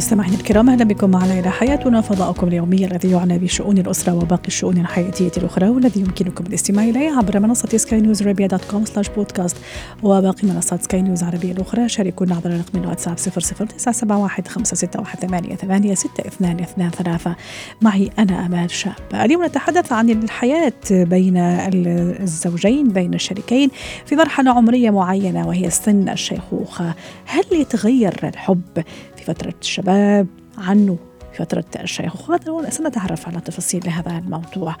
مستمعينا الكرام أهلا بكم معنا إلى حياتنا. فضاؤكم اليومي الذي يعنى بشؤون الأسرة وباقي الشؤون الحياتية الأخرى والذي يمكنكم الاستماع إليه عبر منصة سكاي نيوز عربية dot com slash podcast وباقي منصات سكاي نيوز العربيه الأخرى. شاركونا عبر رقم الواتساب 00971 561 ثلاثة. معي أنا آمال شاب. اليوم نتحدث عن الحياة بين الزوجين بين الشريكين في مرحله عمرية معينة وهي سن الشيخوخة. هل يتغير الحب في فترة الشباب؟ عنه. في فترة الشيخوخة سنتعرف على تفاصيل هذا الموضوع.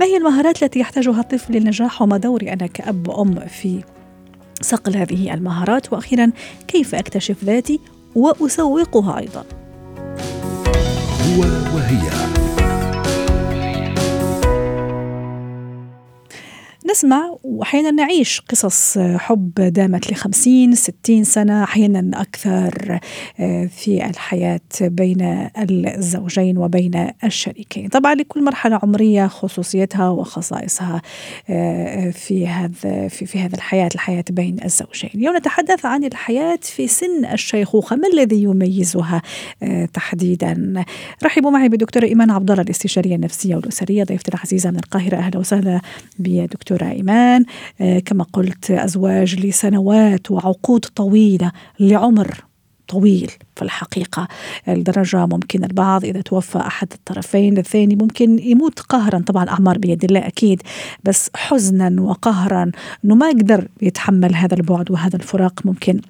ما هي المهارات التي يحتاجها الطفل للنجاح وما دوري أنا كأب وأم في صقل هذه المهارات؟ وأخيرا كيف أكتشف ذاتي وأسوقها أيضا؟ هو وهي. نسمع وأحيانا نعيش قصص حب دامت لخمسين ستين سنة أحيانا أكثر آه، في الحياة بين الزوجين وبين الشريكين. طبعا لكل مرحلة عمرية خصوصيتها وخصائصها آه، في هذا في, في هذا الحياة الحياة بين الزوجين. اليوم نتحدث عن الحياة في سن الشيخوخة. ما الذي يميزها آه، تحديدا؟ رحبوا معي بدكتورة إيمان عبد الله الاستشارية النفسية والأسرية ضيفتي العزيزة من القاهرة. أهلا وسهلا بدكتورة دكتورة إيمان آه، كما قلت أزواج لسنوات وعقود طويلة لعمر طويل في الحقيقة. لدرجة ممكن البعض إذا توفى أحد الطرفين الثاني ممكن يموت قهرا. طبعا أعمار بيد الله أكيد بس حزنا وقهرا. أنه ما يقدر يتحمل هذا البعد وهذا الفراق ممكن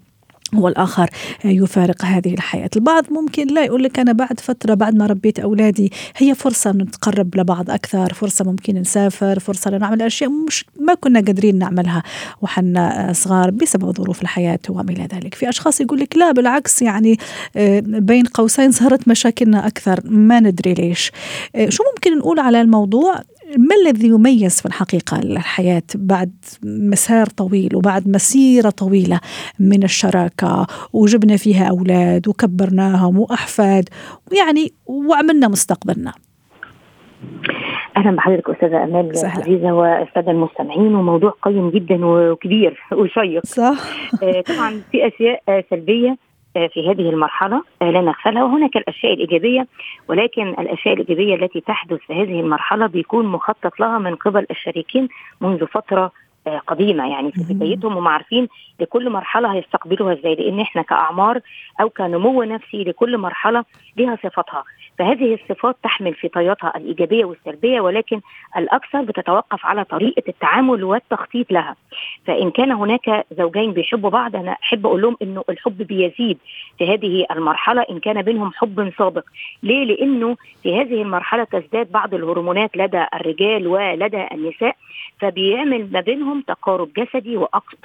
والآخر يفارق هذه الحياة. البعض ممكن لا يقول لك أنا بعد فترة بعد ما ربيت أولادي هي فرصة نتقرب لبعض أكثر فرصة ممكن نسافر فرصة لنعمل أشياء مش ما كنا قادرين نعملها وحنا صغار بسبب ظروف الحياة وما إلى ذلك. في أشخاص يقول لك لا بالعكس يعني آه، بين قوسين صارت مشاكلنا أكثر ما ندري ليش. آه، شو ممكن نقول على الموضوع؟ ما الذي يميز في الحقيقة الحياة بعد مسار طويل وبعد مسيرة طويلة من الشراكة؟ وجبنا فيها أولاد وكبرناهم وأحفاد ويعني وعملنا مستقبلنا. أهلا بحضرتك أستاذة أمال سهلا. عزيزة والسادة المستمعين وموضوع قيم جدا وكبير وشيق. صح. آه، طبعا في أشياء سلبية في هذه المرحلة آه، لا نغفلها. وهناك الأشياء الإيجابية ولكن الأشياء الإيجابية التي تحدث في هذه المرحلة بيكون مخطط لها من قبل الشريكين منذ فترة قديمة يعني في. بدايتهم هم عارفين لكل مرحلة هيستقبلوها إزاي لأن إحنا كأعمار أو كنمو نفسي لكل مرحلة لها صفاتها فهذه الصفات تحمل في طياتها الإيجابية والسلبية ولكن الأكثر بتتوقف على طريقة التعامل والتخطيط لها فإن كان هناك زوجين بيحبوا بعض أنا أحب أقول لهم إنه الحب بيزيد في هذه المرحلة إن كان بينهم حب سابق ليه؟ لأنه في هذه المرحلة تزداد بعض الهرمونات لدى الرجال ولدى النساء فبيعمل ما بينهم تقارب جسدي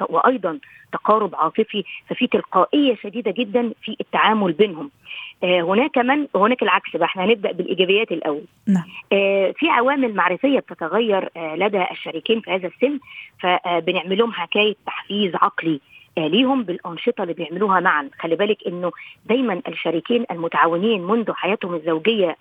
وأيضا تقارب عاطفي ففي تلقائية شديدة جدا في التعامل بينهم. آه هناك من هناك العكس بقى. إحنا هنبدأ بالإيجابيات الأول. نعم. آه، في عوامل معرفية بتتغير آه، لدى الشريكين في هذا السن فبنعمل لهم حكاية تحفيز عقلي ليهم بالأنشطة اللي بيعملوها معا. خلي بالك إنه دايما الشريكين المتعاونين منذ حياتهم الزوجية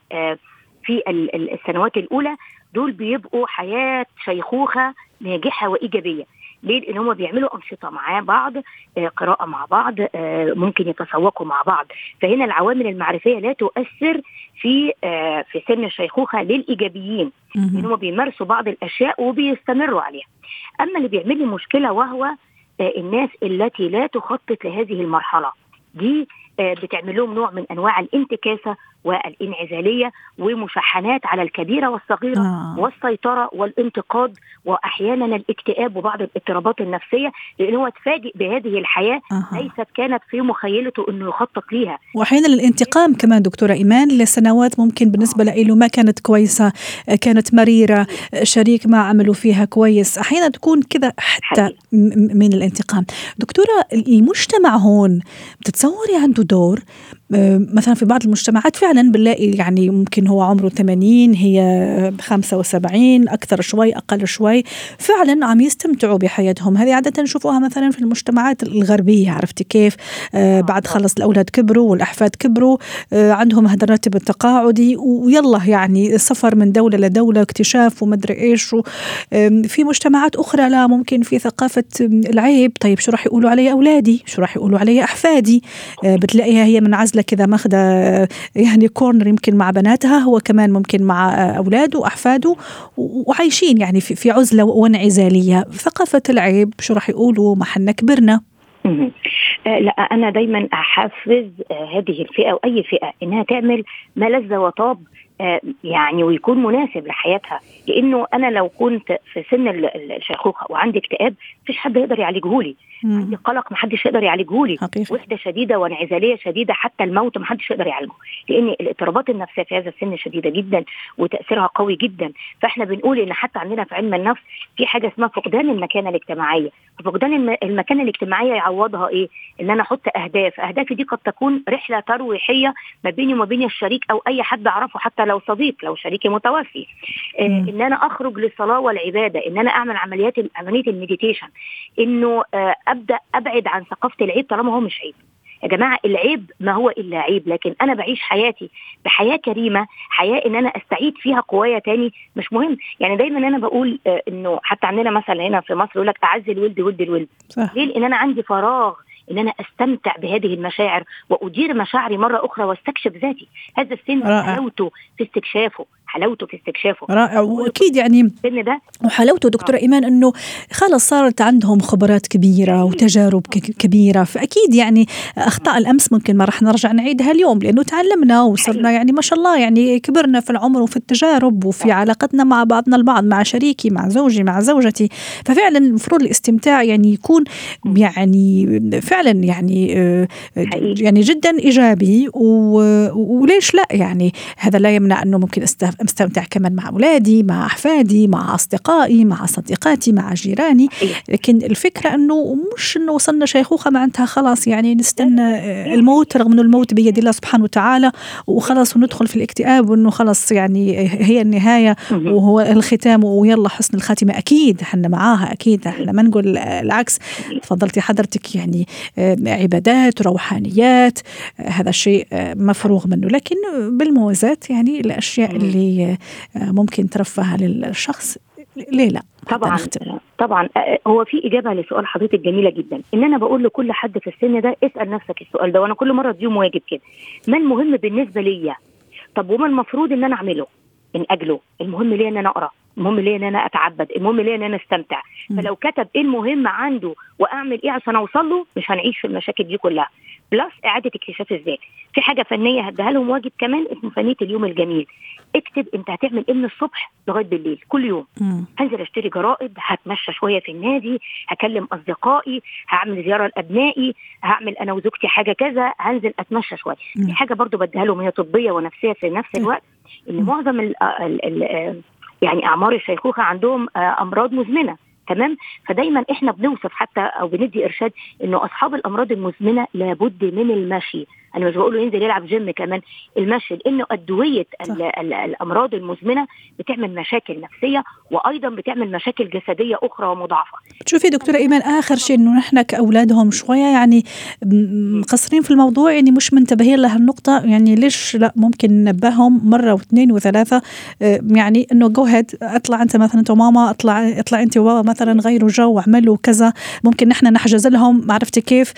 في ال- ال- السنوات الأولى دول بيبقوا حياة شيخوخة ناجحة وإيجابية. ليه؟ لأن هم بيعملوا أنشطة مع بعض آه، قراءة مع بعض آه، ممكن يتسوقوا مع بعض. فهنا العوامل المعرفية لا تؤثر في آه، في سن الشيخوخة للإيجابيين. ان. هم بيمارسوا بعض الأشياء وبيستمروا عليها. أما اللي بيعمل لي مشكلة وهو الناس التي لا تخطط لهذه المرحلة. دي بتعمل لهم نوع من أنواع الانتكاسة والانعزالية ومشاحنات على الكبيرة والصغيرة آه. والسيطرة والانتقاد وأحيانا الاكتئاب وبعض الاضطرابات النفسية لأن هو اتفاجئ بهذه الحياة أها. ليست كانت في مخيلته إنه يخطط ليها واحيانا الانتقام كمان دكتورة إيمان لسنوات ممكن بالنسبة له ما كانت كويسة كانت مريرة شريك ما عملوا فيها كويس أحيانا تكون كذا حتى حقيقي. من الانتقام دكتورة المجتمع هون بتتصوري عنده دور مثلا في بعض المجتمعات فعلا بنلاقي يعني ممكن هو عمره 80 هي 75 أكثر شوي أقل شوي فعلا عم يستمتعوا بحياتهم. هذه عادة نشوفوها مثلا في المجتمعات الغربية عرفتي كيف؟ آه بعد خلص الأولاد كبروا والأحفاد كبروا آه عندهم هذا الراتب التقاعدي ويلا يعني سفر من دولة لدولة اكتشاف ومدري إيش في مجتمعات أخرى لا ممكن في ثقافة العيب طيب شو راح يقولوا علي أولادي؟ شو راح يقولوا علي أحفادي؟ آه بتلاقيها هي منعزلة كذا ماخذه يعني كورنر يمكن مع بناتها هو كمان ممكن مع أولاده وأحفاده وعايشين يعني في, عزلة وانعزالية. ثقافة العيب شو راح يقولوا؟ ما حنا كبرنا. آه، لا أنا دايما أحفز آه، هذه الفئة واي فئة إنها تعمل ما لذ وطاب آه، يعني ويكون مناسب لحياتها. لأنه أنا لو كنت في سن الشيخوخة وعندي اكتئاب مفيش حد يقدر يعالجهولي. عندي قلق محدش يقدر يعالجهولي وحدة شديدة وانعزالية شديدة حتى الموت محدش يقدر يعالجه. لأن الاضطرابات النفسية في هذا السن شديدة جدا وتأثيرها قوي جدا. فإحنا بنقول إن حتى عندنا في علم النفس في حاجة اسمها فقدان المكانة الاجتماعية. فقدان المكانة الاجتماعية يعوضها إيه؟ إن أنا أحط أهداف. أهدافي دي قد تكون رحلة ترويحية ما بيني وما بين الشريك أو أي حد أعرفه حتى لو صديق لو شريكي متوفي. آه إن أنا أخرج للصلاة والعبادة إن أنا أعمل عمليات عملية المديتيشن إنه آه أبدأ أبعد عن ثقافة العيب طالما هو مش عيب. يا جماعة العيب ما هو إلا عيب لكن أنا بعيش حياتي بحياة كريمة حياة إن أنا أستعيد فيها قوايا تاني مش مهم. يعني دايما أنا بقول آه إنه حتى عندنا مثلا هنا في مصر يقول لك تعز الولد ولد الولد. صح. ليه؟ لأن أنا عندي فراغ إن أنا أستمتع بهذه المشاعر وأدير مشاعري مرة أخرى وأستكشف ذاتي. هذا السن حلاوته في استكشافه. حلاوته في استكشافه. رائع. وأكيد يعني ده وحلاوته دكتوره آه. إيمان إنه خلص صارت عندهم خبرات كبيرة وتجارب كبيرة. فأكيد يعني أخطاء الأمس ممكن ما راح نرجع نعيدها اليوم لأنه تعلمنا وصرنا يعني ما شاء الله يعني كبرنا في العمر وفي التجارب وفي علاقتنا مع بعضنا البعض مع شريكي مع زوجي مع زوجتي. ففعلا المفروض الاستمتاع يعني يكون يعني فعلا يعني آه، يعني جدا إيجابي وليش لا؟ يعني هذا لا يمنع أنه ممكن استمتع كمان مع أولادي مع أحفادي مع أصدقائي مع صديقاتي مع جيراني. لكن الفكرة إنه مش إنه وصلنا شيخوخة معناتها خلاص يعني نستنى آه، الموت رغم إنه الموت بيد الله سبحانه وتعالى وخلاص وندخل في الاكتئاب وإنه خلاص يعني هي النهاية وهو الختام ويلا حسن الخاتمة. أكيد إحنا معاها أكيد إحنا ما نقول العكس. تفضلتي حضرتك يعني آه، عبادات روحانيات آه، هذا الشيء مفروغ منه. لكن بالموازاة يعني الأشياء اللي ممكن ترفه للشخص. ليه لا؟ طبعا طبعا. هو في إجابة لسؤال حضرتك جميلة جدا. إن أنا بقول لكل حد في السن ده اسأل نفسك السؤال ده وأنا كل مرة اديهم واجب كده. ما المهم بالنسبة ليا؟ طب وما المفروض إن أنا أعمله؟ من أجله. المهم ليا إن أنا أقرأ؟ المهم ليا إن أنا أتعبد؟ المهم ليا إن أنا أستمتع؟ فلو كتب إيه المهم عنده وأعمل إيه عشان أوصل له مش هنعيش في المشاكل دي كلها. بلس إعادة اكتشاف الذات. في حاجة فنية هديها لهم واجب كمان اسمه فنية اليوم الجميل. اكتب أنت هتعمل إيه من الصبح لغاية بالليل كل يوم. مم. هنزل أشتري جرائد هتمشى شوية في النادي هكلم أصدقائي هعمل زيارة لأبنائي هعمل أنا وزوجتي حاجة كذا هنزل أتمشى شوية. في حاجة برضو بديها لهم هي طبية ونفسية في نفس الوقت إن معظم ال ال ال يعني أعمار الشيخوخة عندهم أمراض مزمنة. تمام؟ فدايما إحنا بنوصف حتى أو بندي إرشاد إنه أصحاب الأمراض المزمنة لابد من المشي. أنا مش بقول له ينزل يلعب جيم كمان. المشي لأنه أدوية الأمراض المزمنة بتعمل مشاكل نفسية وأيضا بتعمل مشاكل جسدية أخرى ومضاعفة. شوفي دكتورة إيمان آخر شيء إنه نحن كأولادهم شوية يعني مقصرين في الموضوع يعني مش منتبهين لهالنقطه يعني ليش لا ممكن ننبههم مرة واثنين وثلاثة؟ آه، يعني إنه جو هيد اطلع أنت مثلا أنت وماما اطلع اطلع أنت وبابا مثلا غيروا جو واعملوا كذا. ممكن نحن نحجز لهم عرفتي كيف؟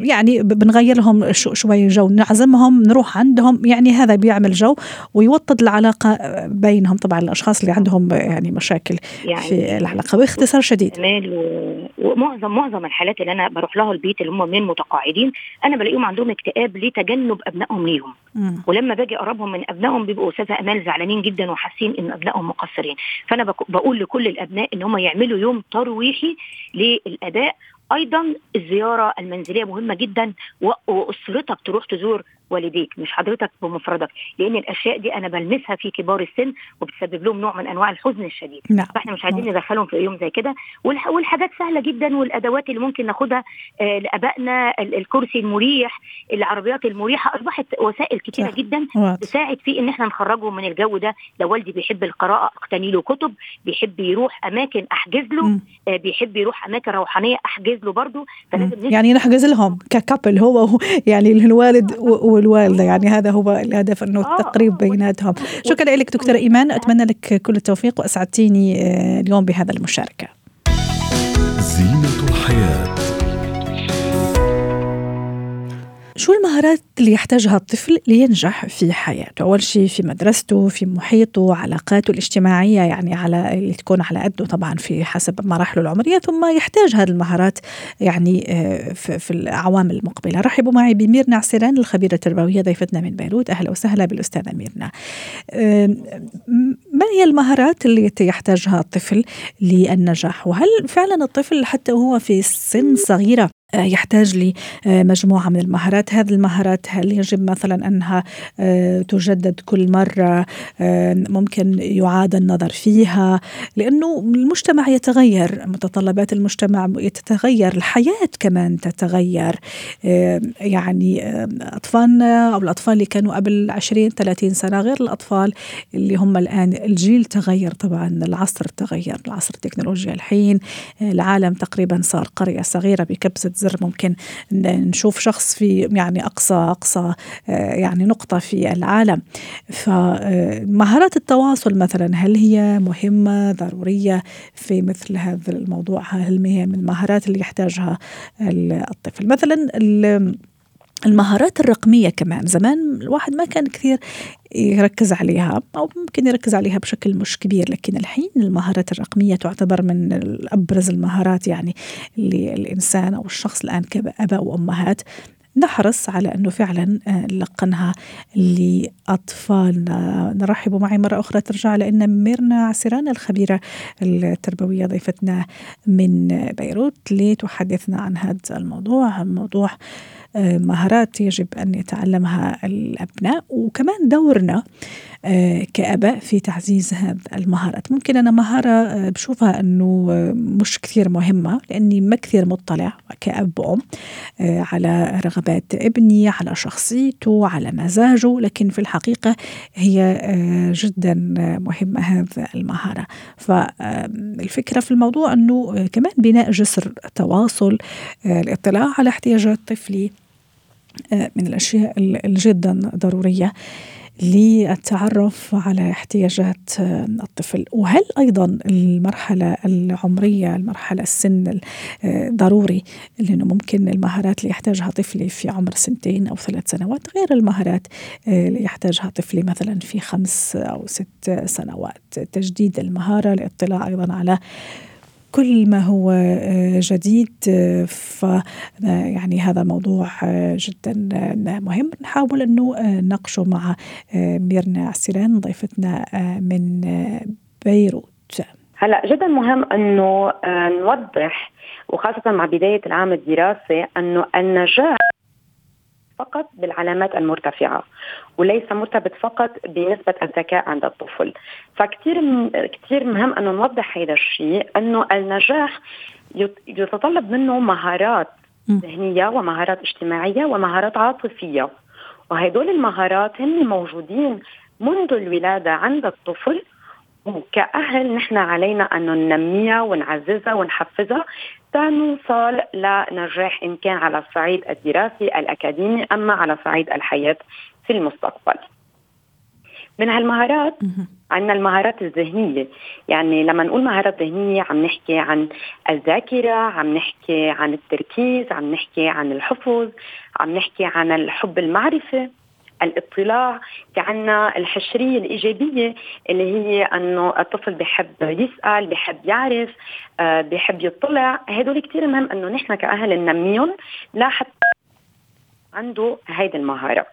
يعني بنغير لهم شوي جو. نعزمهم نروح عندهم. يعني هذا بيعمل جو ويوطد العلاقة بينهم. طبعا الأشخاص اللي عندهم يعني مشاكل يعني في العلاقة باختصار شديد. ومعظم معظم الحالات اللي أنا بروح لها البيت اللي هم من متقاعدين أنا بلاقيهم عندهم اكتئاب لتجنب أبنائهم ليهم. ولما باجي أقربهم من أبنائهم بيبقوا أستاذة أمال زعلانين جدا وحاسين إن أبنائهم مقصرين. فأنا بقول لكل الأبناء إن هم يعملوا يوم ترويحي للأداء أيضا الزيارة المنزلية مهمة جدا وأسرتك تروح تزور والديك مش حضرتك بمفردك لأن الأشياء دي أنا بلمسها في كبار السن وبتسبب لهم نوع من أنواع الحزن الشديد. نعم. فإحنا مش عايزين ندخلهم في يوم زي كده. والح- والحاجات سهلة جدا والأدوات اللي ممكن ناخدها آه، لأبائنا ال- الكرسي المريح العربيات المريحة. أصبحت وسائل كتيرة صح. جدا. تساعد في إن إحنا نخرجه من الجو ده. لو والدي بيحب القراءة أقتني له كتب. بيحب يروح أماكن أحجز له. آه، بيحب يروح أماكن روحانية أحجز له برضه. فلازم يعني نحجز لهم ككابل هو يعني الوالد و- والوالدة يعني هذا هو الهدف إنه آه، التقريب آه، بيناتهم. شكرا لك دكتورة إيمان أتمنى لك كل التوفيق وأسعدتيني آه، اليوم بهذا المشاركة. زينة الحياة. شو المهارات اللي يحتاجها الطفل لينجح في حياته؟ أول شيء في مدرسته، في محيطه، علاقاته الاجتماعية يعني على اللي تكون على قده طبعا في حسب مراحله العمرية، ثم يحتاج هذه المهارات يعني آه، في الأعوام المقبلة. رحبوا معي بميرنا عسيران الخبيرة التربوية ضيفتنا من بيروت، أهلا وسهلا بالأستاذة ميرنا. ما هي المهارات اللي يحتاجها الطفل للنجاح؟ وهل فعلا الطفل حتى وهو في سن صغيرة يحتاج لمجموعة من المهارات. هذه المهارات هل يجب مثلا أنها آه، تجدد كل مرة؟ آه، ممكن يعاد النظر فيها؟ لأنه المجتمع يتغير متطلبات المجتمع تتغير الحياة كمان تتغير. آه، يعني آه، أطفالنا أو الأطفال اللي كانوا قبل 20 30 سنة غير الأطفال اللي هم الآن. الجيل تغير طبعا العصر تغير العصر التكنولوجيا الحين آه، العالم تقريبا صار قرية صغيرة بكبسة زر ممكن نشوف شخص في يعني أقصى أقصى آه، يعني نقطة في العالم. فمهارات التواصل مثلا هل هي مهمة ضرورية في مثل هذا الموضوع؟ هل هي من المهارات اللي يحتاجها ال- الطفل؟ مثلا المهارات الرقمية كمان. زمان الواحد ما كان كثير يركز عليها أو ممكن يركز عليها بشكل مش كبير لكن الحين المهارات الرقمية تعتبر من أبرز المهارات يعني اللي الإنسان أو الشخص الآن كآباء وأمهات نحرص على أنه فعلا آه، نلقنها لأطفالنا نرحب معي مرة أخرى ترجع لأن ميرنا عسيران الخبيرة التربوية ضيفتنا من بيروت لتحدثنا عن هذا الموضوع. موضوع آه، مهارات يجب أن يتعلمها الأبناء. وكمان دورنا آه، كآباء في تعزيز هذه المهارات. ممكن أنا مهارة آه، بشوفها أنه آه، مش كثير مهمة لأني ما كثير مطلع كأب وأم آه، على رغبات ابني على شخصيته على مزاجه لكن في الحقيقة هي جدا مهمة هذه المهارة. فالفكرة في الموضوع آه، كمان بناء جسر تواصل الاطلاع على احتياجات طفلي من الأشياء ال- الجدا ضرورية. للتعرف على احتياجات آه، الطفل. وهل أيضا المرحلة العمرية المرحلة السن ال- آه، ضروري لأنه ممكن المهارات اللي يحتاجها طفلي في عمر سنتين أو ثلاث سنوات غير المهارات آه، اللي يحتاجها طفلي مثلا في خمس أو ست سنوات؟ تجديد المهارة الاطلاع أيضا على كل ما هو آه، جديد آه، ف آه، يعني هذا موضوع جدا مهم. نحاول انه نناقشه مع ميرنا عسيران ضيفتنا من بيروت. هلا جدا مهم أنه نوضح وخاصة مع بداية العام الدراسي أنه النجاح فقط بالعلامات المرتفعة وليس مرتبط فقط بنسبة الذكاء عند الطفل فكتير كتير مهم انه نوضح هذا الشيء انه النجاح يت- يتطلب منه مهارات مم. ذهنية ومهارات اجتماعية ومهارات عاطفية وهدول المهارات هن موجودين منذ الولادة عند الطفل وكأهل نحن علينا أن ننميها ونعززها ونحفزها. تنوصل لنجاح إن كان على الصعيد الدراسي الأكاديمي أما على صعيد الحياة في المستقبل. من هالمهارات. عندنا المهارات الذهنية. يعني لما نقول مهارات ذهنية عم نحكي عن الذاكرة عم نحكي عن التركيز عم نحكي عن الحفظ عم نحكي عن الحب المعرفة. الاطلاع في عنا الحشرية الإيجابية اللي هي أنه الطفل بحب يسأل بحب يعرف آه بحب يطلع هدول كتير مهم أنه نحن كأهل ننميهم لحتى عنده هيدي المهارة.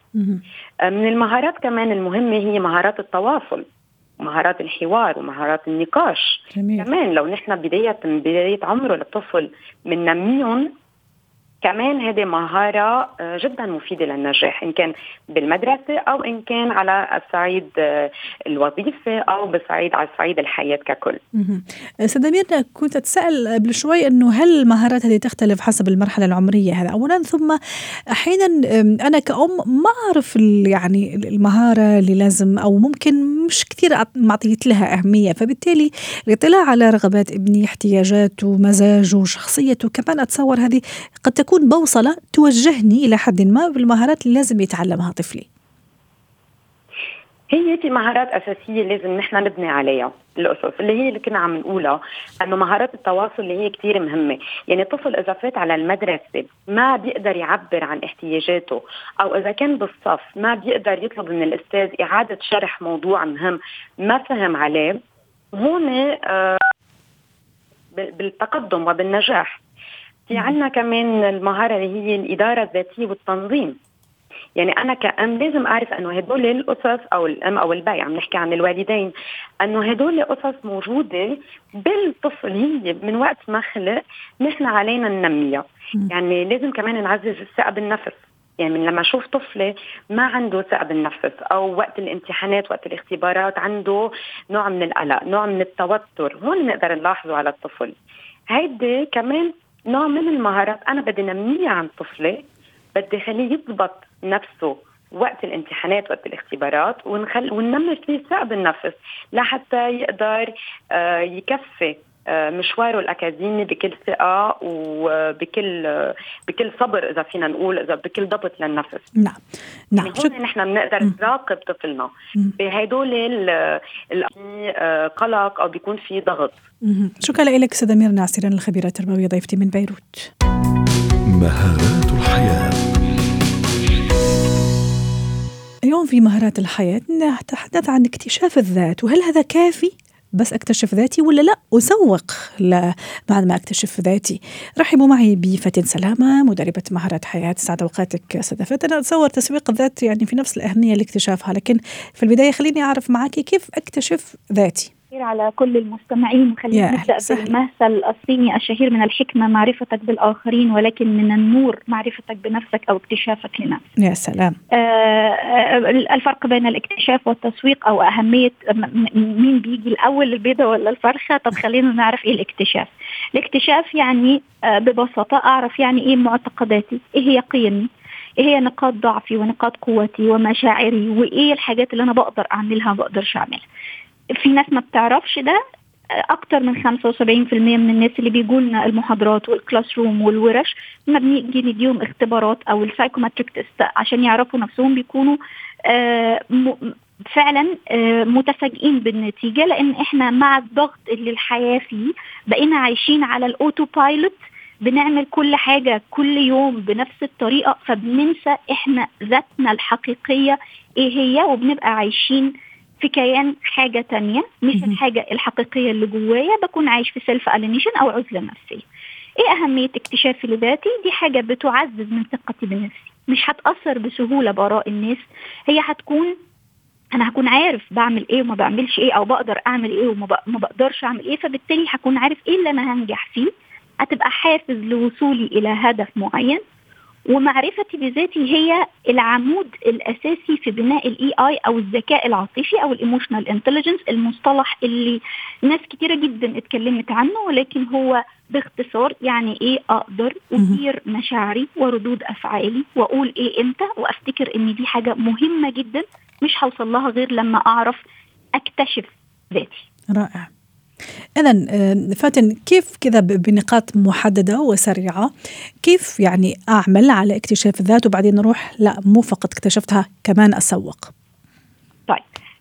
آه من المهارات كمان المهمة هي مهارات التواصل مهارات الحوار ومهارات النقاش. جميل. كمان لو نحن بداية من بداية عمره للطفل بننميهم كمان هذه مهارة آه، جدا مفيدة للنجاح إن كان بالمدرسة أو إن كان على الصعيد آه، الوظيفة أو بصعيد على صعيد الحياة ككل. ميرنا كنت أتساءل قبل شوي إنه هل المهارات هذه تختلف حسب المرحلة العمرية هذا اولا ثم أحيانا أنا كأم ما أعرف يعني المهارة اللي لازم أو ممكن مش كثير معطيت لها أهمية فبالتالي الاطلاع على رغبات ابني احتياجاته مزاجه شخصيته كمان أتصور هذه قد تكون بوصلة توجهني إلى حد ما بالمهارات اللي لازم يتعلمها طفلي. هي في مهارات أساسية لازم نحن نبني عليها الأسس اللي هي اللي كنا عم نقولها إنه مهارات التواصل اللي هي كثير مهمة، يعني الطفل إذا فات على المدرسة ما بيقدر يعبر عن احتياجاته أو إذا كان بالصف ما بيقدر يطلب من الأستاذ إعادة شرح موضوع مهم ما فهم عليه هون آه بالتقدم وبالنجاح. في عنا كمان المهارة اللي هي الإدارة الذاتية والتنظيم. يعني أنا كأم لازم أعرف إنه هدول القصص أو الأم أو البي عم نحكي عن الوالدين إنه هدول قصص موجودة بالطفل هي من وقت ما خلق نحن علينا ننميها. يعني لازم كمان نعزز الثقه بالنفس يعني لما أشوف طفلة ما عنده ثقه بالنفس أو وقت الامتحانات وقت الاختبارات عنده نوع من القلق نوع من التوتر هون نقدر نلاحظه على الطفل. هيدي كمان نوع من المهارات. أنا بدي نميها عند طفلي بدي خليه يضبط نفسه وقت الامتحانات وقت الاختبارات ونخل وننمي فيه ثقة بالنفس لحتى يقدر آه، يكفي. مشواره الأكاديمي بكل ثقة وبكل بكل صبر إذا فينا نقول إذا بكل ضبط للنفس. نعم. نعم. هون نحن بنقدر نراقب طفلنا. بهدول آه، قلق أو بيكون في ضغط. شكرا لك استاذه ميرنا عسيران الخبيره التربويه ضيفتي من بيروت. مهارات الحياة. اليوم في مهارات الحياة نتحدث عن اكتشاف الذات وهل هذا كافي؟ بس أكتشف ذاتي ولا لا؟ أسوق بعد ما أكتشف ذاتي. رحبوا معي بفتن سلامة مدربة مهارات حياة. سعد أوقاتك أستاذة فتن أتصور تسويق الذات يعني في نفس الأهمية لاكتشافها لكن في البداية خليني أعرف معك كيف أكتشف ذاتي؟ على كل المستمعين وخلينا نبدأ بالمثل الصيني الشهير من الحكمة معرفتك بالآخرين ولكن من النور معرفتك بنفسك أو اكتشافك لنفسك. يا سلام. آه, آه، الفرق بين الاكتشاف والتسويق أو أهمية مين بيجي الأول البيضة ولا الفرخة؟ طب خلينا نعرف إيه الاكتشاف. الاكتشاف يعني آه ببساطة أعرف يعني إيه معتقداتي، إيه هي قيمي، إيه هي نقاط ضعفي ونقاط قوتي ومشاعري وإيه الحاجات اللي أنا بقدر أعملها ما بقدرش أعملها. في ناس ما بتعرفش ده أكتر من 75% من الناس اللي بيجوا لنا المحاضرات وال classroom والورش ما بنيجي نديهم اختبارات أو ال psychometric test عشان يعرفوا نفسهم بيكونوا آه فعلا آه متفاجئين بالنتيجة لأن إحنا مع الضغط اللي الحياة فيه بقينا عايشين على ال auto pilot بنعمل كل حاجة كل يوم بنفس الطريقة فبننسى إحنا ذاتنا الحقيقية إيه هي وبنبقى عايشين في كيان حاجة تانية مش الحاجة الحقيقية اللي جوايا بكون عايش في self alienation أو عزلة نفسية. إيه أهمية اكتشافي لذاتي؟ دي حاجة بتعزز من ثقتي بنفسي. مش هتأثر بسهولة بآراء الناس هي هتكون أنا هكون عارف بعمل إيه وما بعملش إيه أو بقدر أعمل إيه وما بقدرش أعمل إيه فبالتالي هكون عارف إيه اللي أنا هنجح فيه. هتبقى حافز لوصولي إلى هدف معين. ومعرفتي بذاتي هي العمود الأساسي في بناء ال EI أو الذكاء العاطفي أو ال emotional intelligence المصطلح اللي ناس كتيرة جدا اتكلمت عنه ولكن هو باختصار يعني إيه أقدر ادير مشاعري وردود أفعالي وأقول إيه إمتى وأفتكر إن دي حاجة مهمة جدا مش هوصل لها غير لما أعرف أكتشف ذاتي. رائع. إذا آه، فاتن كيف كذا بنقاط محددة وسريعة؟ كيف يعني أعمل على اكتشاف الذات وبعدين نروح لا مو فقط اكتشفتها كمان أسوق. طيب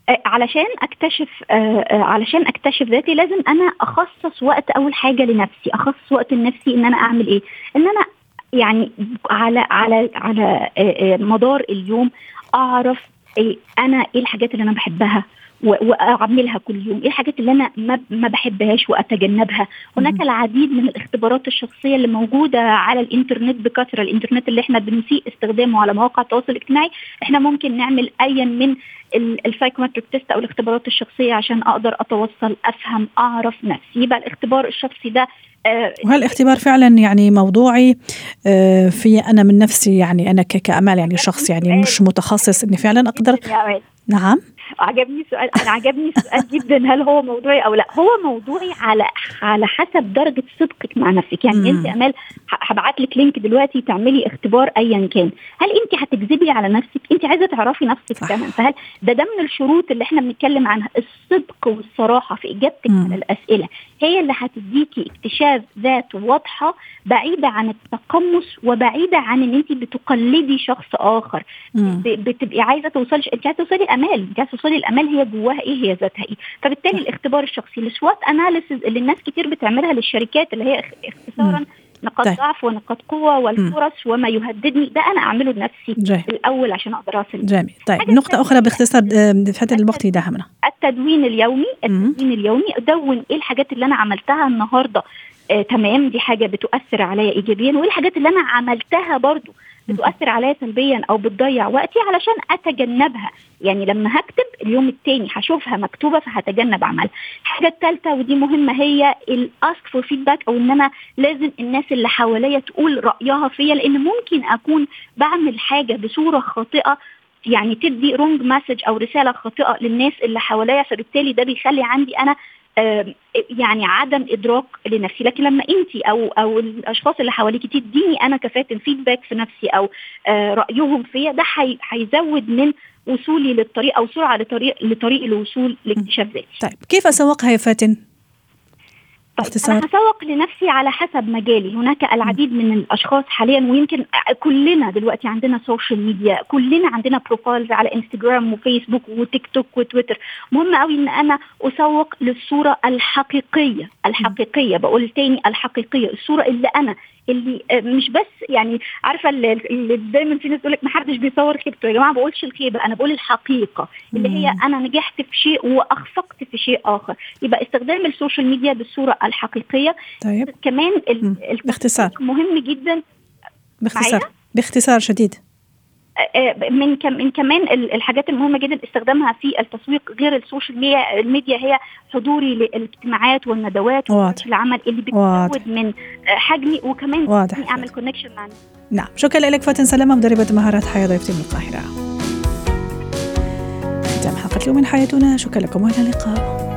آه، علشان أكتشف آه، علشان أكتشف ذاتي لازم أنا أخصص وقت أول حاجة لنفسي أخصص وقت لنفسي إن أنا أعمل إيه؟ إن أنا يعني على على على مدار اليوم أعرف إيه أنا إيه الحاجات اللي أنا بحبها وأعملها كل يوم. إيه الحاجات اللي أنا ما, ما بحبهاش وأتجنبها؟ هناك العديد من الاختبارات الشخصية اللي موجودة على الإنترنت بكثرة. الإنترنت اللي إحنا بنسيء استخدامه على مواقع التواصل الاجتماعي. إحنا ممكن نعمل ايا من ال psychometric test أو الاختبارات الشخصية عشان أقدر أتوصل أفهم أعرف نفسي. يبقى الاختبار الشخصي ده آه وهل الاختبار فعلا يعني موضوعي. آه في أنا من نفسي يعني أنا كأمال يعني شخص يعني مش متخصص إني فعلا أقدر. نعم. عجبني سؤال أنا عجبني سؤال جدا هل هو موضوعي أو لأ؟ هو موضوعي على على حسب درجة صدقك مع نفسك. يعني أنت أمال هبعت لك لينك دلوقتي تعملي اختبار ايا كان. هل أنت هتكذبي على نفسك؟ أنت عايزة تعرفي نفسك كمان فهل ده ده من الشروط اللي إحنا بنتكلم عنها؟ الصدق والصراحة في إجابتك على الأسئلة هي اللي هتديكي اكتشاف ذات واضحة بعيدة عن التقمص وبعيدة عن إن أنت بتقلدي شخص آخر. مم. بتبقي عايزة توصلي أنت عايزة توصلي أمال. أنت عايزة توصلي الأمال هي جواها إيه؟ هي ذاتها إيه؟ فبالتالي الاختبار الشخصي ال SWOT analysis اللي الناس كتير بتعملها للشركات اللي هي اختصارا نقاط طيب. ضعف ونقاط قوة والفرص م. وما يهددني. ده أنا أعمله لنفسي جاي. الأول عشان أقدر أصل. جميل. طيب نقطة أخرى باختصار فتره الوقت يداهمنا التدوين اليومي التدوين م. اليومي ادون إيه الحاجات اللي أنا عملتها النهارده. آه تمام دي حاجة بتؤثر عليا ايجابيا وايه الحاجات اللي أنا عملتها برضو بتؤثر عليا سلبيا أو بتضيع وقتي علشان أتجنبها. يعني لما هكتب اليوم التاني هشوفها مكتوبة فهتجنب عملها. الحاجة الثالثه ودي مهمة هي ال ask for feedback أو إن أنا لازم الناس اللي حواليا تقول رأيها فيا لأن ممكن أكون بعمل حاجة بصورة خاطئة يعني تدي wrong message أو رسالة خاطئة للناس اللي حواليا فبالتالي ده بيخلي عندي أنا يعني عدم إدراك لنفسي لكن لما انت أو أو الأشخاص اللي حواليك تديني أنا كفاتن feedback في نفسي أو رأيهم فيا ده هيزود من وصولي للطريق أو سرعة لطريق لطريق الوصول لاكتشاف ذاتي. طيب كيف أسوقها يا فاتن؟ طيب أنا هسوق لنفسي على حسب مجالي. هناك العديد من الأشخاص حاليا ويمكن كلنا دلوقتي عندنا social media كلنا عندنا profiles على انستجرام وفيسبوك وتيك توك وتويتر مهم قوي إن أنا أسوق للصورة الحقيقية. الحقيقية بقول تاني الحقيقية الصورة اللي أنا اللي مش بس يعني عارفة اللي دايما في ناس تقول لك ما حدش بيصور خيبته. يا جماعة ما بقولش الخيبة أنا بقول الحقيقة. اللي هي أنا نجحت في شيء وأخفقت في شيء آخر. يبقى استخدام ال social media بالصورة الحقيقية. طيب. كمان باختصار. مهم جدا. باختصار. باختصار شديد. من كم من كمان الحاجات المهمة جدا استخدامها في التسويق غير ال social media ال media هي حضوري للاجتماعات والندوات العمل اللي بتزود من حجمي وكمان واضح. أعمل كونكشن مع نعم. شكرا لك فاتن سلامة مدربة مهارات حياة ضيفتي من القاهرة. ختام حلقة اليوم من حياتنا. شكرا لكم وإلى اللقاء.